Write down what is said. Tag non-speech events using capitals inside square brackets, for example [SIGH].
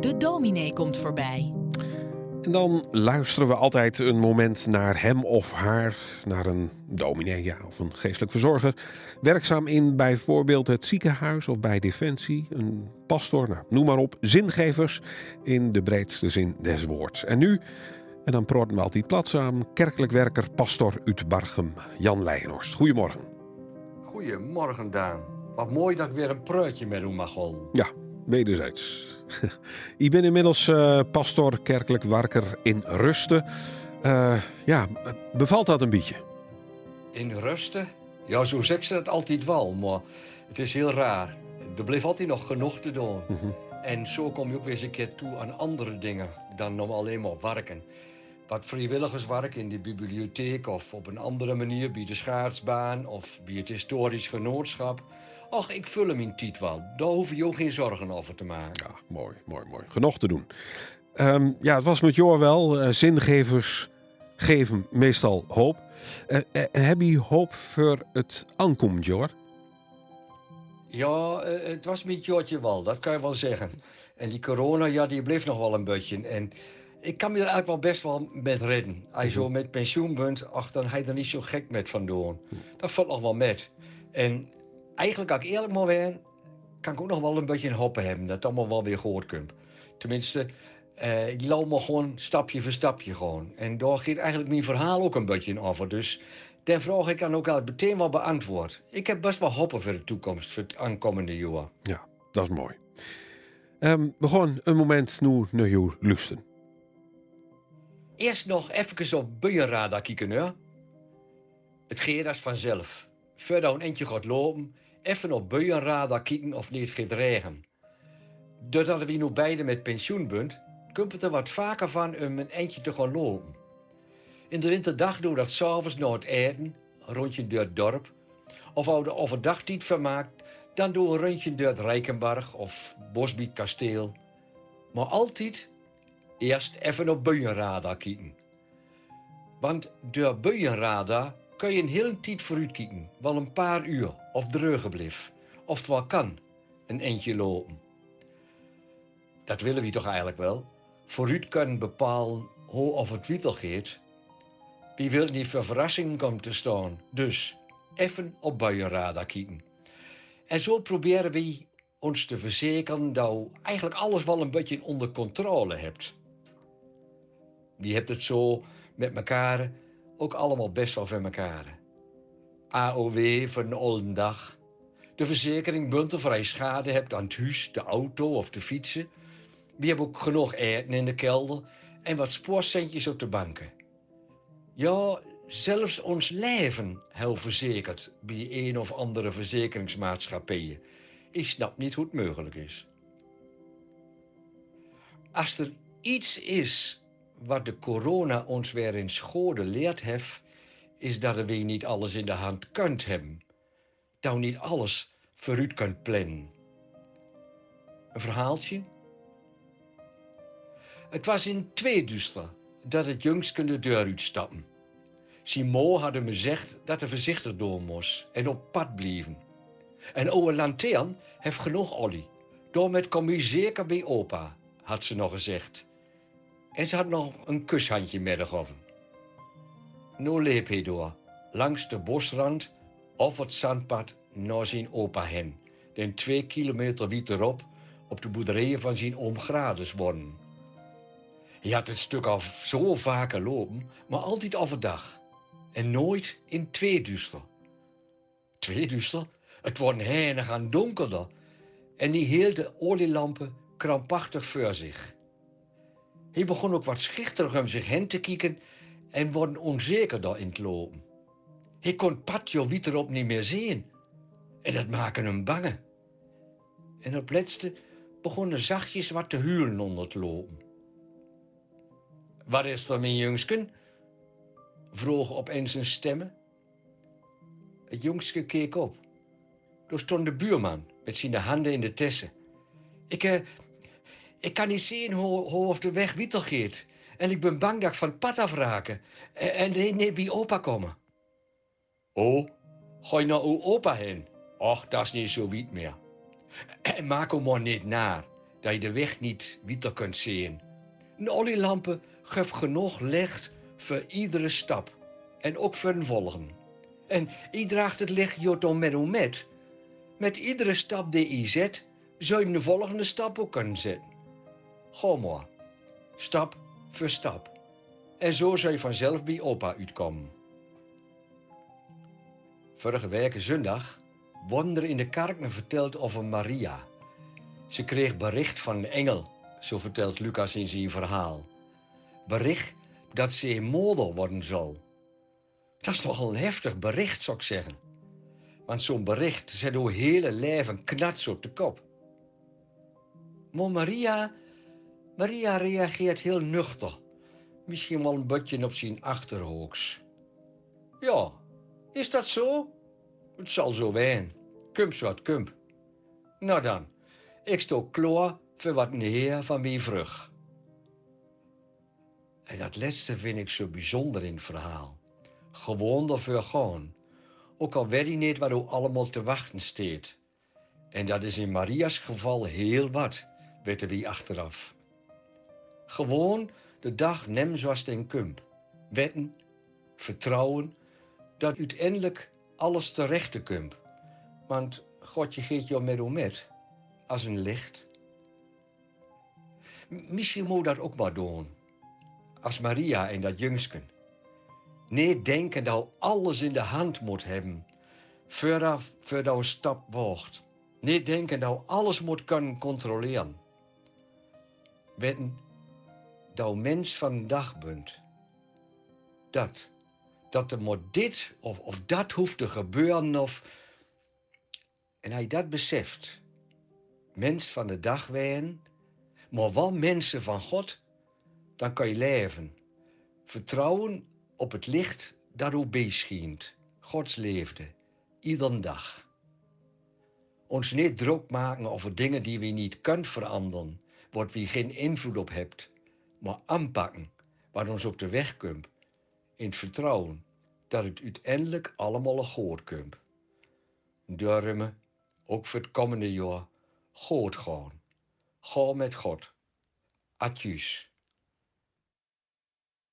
De dominee komt voorbij. En dan luisteren we altijd een moment naar hem of haar, naar een dominee ja, of een geestelijk verzorger. Werkzaam in bijvoorbeeld het ziekenhuis of bij Defensie, een pastor, nou, noem maar op, zingevers in de breedste zin des woords. En nu, en dan praten we altijd platzaam, kerkelijk werker, pastor uit Bargem, Jan Leijenhorst. Goedemorgen. Goedemorgen, Daan. Wat mooi dat ik weer een preutje met u mag. Ja, wederzijds. [LAUGHS] Ik ben inmiddels uh, pastor, kerkelijk werker in Rusten. Uh, ja, bevalt dat een beetje? In Rusten? Ja, zo zeg ze dat altijd wel, maar het is heel raar. Er bleef altijd nog genoeg te doen. Mm -hmm. En zo kom je ook weer eens een keer toe aan andere dingen dan nog alleen maar werken. Wat vrijwilligerswerk in de bibliotheek of op een andere manier bij de schaatsbaan of bij het historisch genootschap. Ach, ik vul hem in wel. Daar hoef je ook geen zorgen over te maken. Ja, mooi, mooi, mooi. Genoeg te doen. Um, ja, het was met jou wel. Uh, zingevers geven meestal hoop. Uh, uh, heb je hoop voor het aankomt, Jor? Ja, het was met Jortje wel. Dat kan je wel zeggen. En die corona, ja, die bleef nog wel een beetje. En ik kan me er eigenlijk wel best wel met redden. Als je zo met pensioen bent, ach, dan hij er niet zo gek met van doen. Dat valt nog wel met. En eigenlijk, als ik eerlijk moet zijn, kan ik ook nog wel een beetje een hoppen hebben. Dat het allemaal wel weer gehoord komt. Tenminste, uh, ik loop maar gewoon stapje voor stapje gewoon. En daar gaat eigenlijk mijn verhaal ook een beetje over. Dus daar vraag ik dan ook al meteen wel beantwoord. Ik heb best wel hoppen voor de toekomst, voor het aankomende jaar. Ja, dat is mooi. Um, we gaan een moment nu naar jou lusten. Eerst nog even op buienradar kijken, hè? Het gaat als vanzelf. Verder een eentje gaat lopen, even op buienradar kijken of niet gaat. Doordat we nu beide met pensioen bent, komt het er wat vaker van om een eentje te gaan lopen. In de winterdag doen we dat s'avonds na het eten, een rondje door het dorp. Of als de overdag niet vermaakt, dan doen een rondje door het Rijkenbarg of Bosbiek kasteel. Maar altijd eerst even op buienradar kijken. Want door buienradar kun je een hele tijd vooruit kijken, wel een paar uur of dreugen blijf. Of het kan, een eentje lopen. Dat willen we toch eigenlijk wel? Vooruit kunnen bepalen hoe of het wietel gaat. Wie wil niet voor verrassingen komen te staan? Dus even op buienradar kijken. En zo proberen we ons te verzekeren dat je eigenlijk alles wel een beetje onder controle hebt. Die hebt het zo met elkaar ook allemaal best wel voor elkaar. AOW voor een oude dag. De verzekering buntenvrij schade hebt aan het huis, de auto of de fietsen. We hebben ook genoeg eten in de kelder en wat spoorcentjes op de banken. Ja, zelfs ons leven heel verzekerd bij een of andere verzekeringsmaatschappijen. Ik snap niet hoe het mogelijk is. Als er iets is wat de corona ons weer in schode leert heeft, is dat we niet alles in de hand kunt hebben. Dat we niet alles vooruit kunt plannen. Een verhaaltje? Het was in tweeduster dat het jongske de deur uitstappen. Simon had me gezegd dat hij voorzichtig door moest en op pad blijven. En oude lantern heeft genoeg olie. Daarmee kom u zeker bij opa, had ze nog gezegd. En ze had nog een kushandje medegegeven. Nu leep hij door, langs de bosrand of het zandpad naar zijn opa hen. Den twee kilometer verderop op de boerderijen van zijn oom Grades wonen. Hij had het stuk al zo vaker lopen, maar altijd overdag. En nooit in tweeduister. Tweeduister? Het wordt heinig aan donkerder. En die hield de olielampen krampachtig voor zich. Hij begon ook wat schichterig om zich heen te kijken en wordt onzekerder in het lopen. Hij kon Patjo Wieterop niet meer zien. En dat maakte hem bange. En op laatste begon er zachtjes wat te huilen onder het lopen. Wat is er, mijn jongsken? vroeg opeens een stemmen. Het jongske keek op. Daar stond de buurman met zijn handen in de tessen. Ik, uh, ik kan niet zien hoe, hoe of de weg wietel gaat. En ik ben bang dat ik van het pad afraken. En, en niet bij opa komen. Oh, ga je naar uw opa heen? Och, dat is niet zo wiet meer. En [CLEARS THROAT] maak hem maar niet naar. dat je de weg niet weer kunt zien. Een olielampen geeft genoeg licht voor iedere stap en ook voor een volgen. En je draagt het licht jotom met met. Met iedere stap die je zet, zou je de volgende stap ook kunnen zetten. Ga maar, stap voor stap. En zo zou je vanzelf bij opa uitkomen. Vorige week zondag worden er in de kerk me verteld over Maria. Ze kreeg bericht van een engel, zo vertelt Lucas in zijn verhaal. Bericht dat ze moeder worden zal. Dat is toch een heftig bericht, zou ik zeggen. Want zo'n bericht zet uw hele leven knats op de kop. Maar Maria, Maria reageert heel nuchter. Misschien wel een beetje op zijn achterhoeks. Ja, is dat zo? Het zal zo zijn. Kump wat kump. Nou dan, ik sto klaar voor wat een heer van mij vrug. En dat laatste vind ik zo bijzonder in het verhaal. Gewoon ervoor gaan. Ook al weet hij niet waar u allemaal te wachten steekt. En dat is in Maria's geval heel wat, weten we achteraf. Gewoon de dag nemen zoals den kump. Wetten, vertrouwen, dat uiteindelijk alles terecht komt. Want Godje geeft jou met met, als een licht. Misschien moet dat ook maar doen, als Maria en dat jungsken. Nee, denken dat alles in de hand moet hebben, vooraf voordat een stap wordt. Nee, denken dat alles moet kunnen controleren. Wetten, mens van dag bent. Dat dat er moet dit of, of dat hoeft te gebeuren. Of... En hij dat beseft, mens van de dag zijn, maar wel mensen van God, dan kan je leven. Vertrouwen op het licht dat u beschijnt. Gods leefde, iedere dag. Ons niet druk maken over dingen die we niet kunnen veranderen, wat we geen invloed op hebt, maar aanpakken wat ons op de weg komt in het vertrouwen dat het uiteindelijk allemaal goed komt. Daarom, ook voor het komende jaar, goed gaan. Ga met God. Adjus.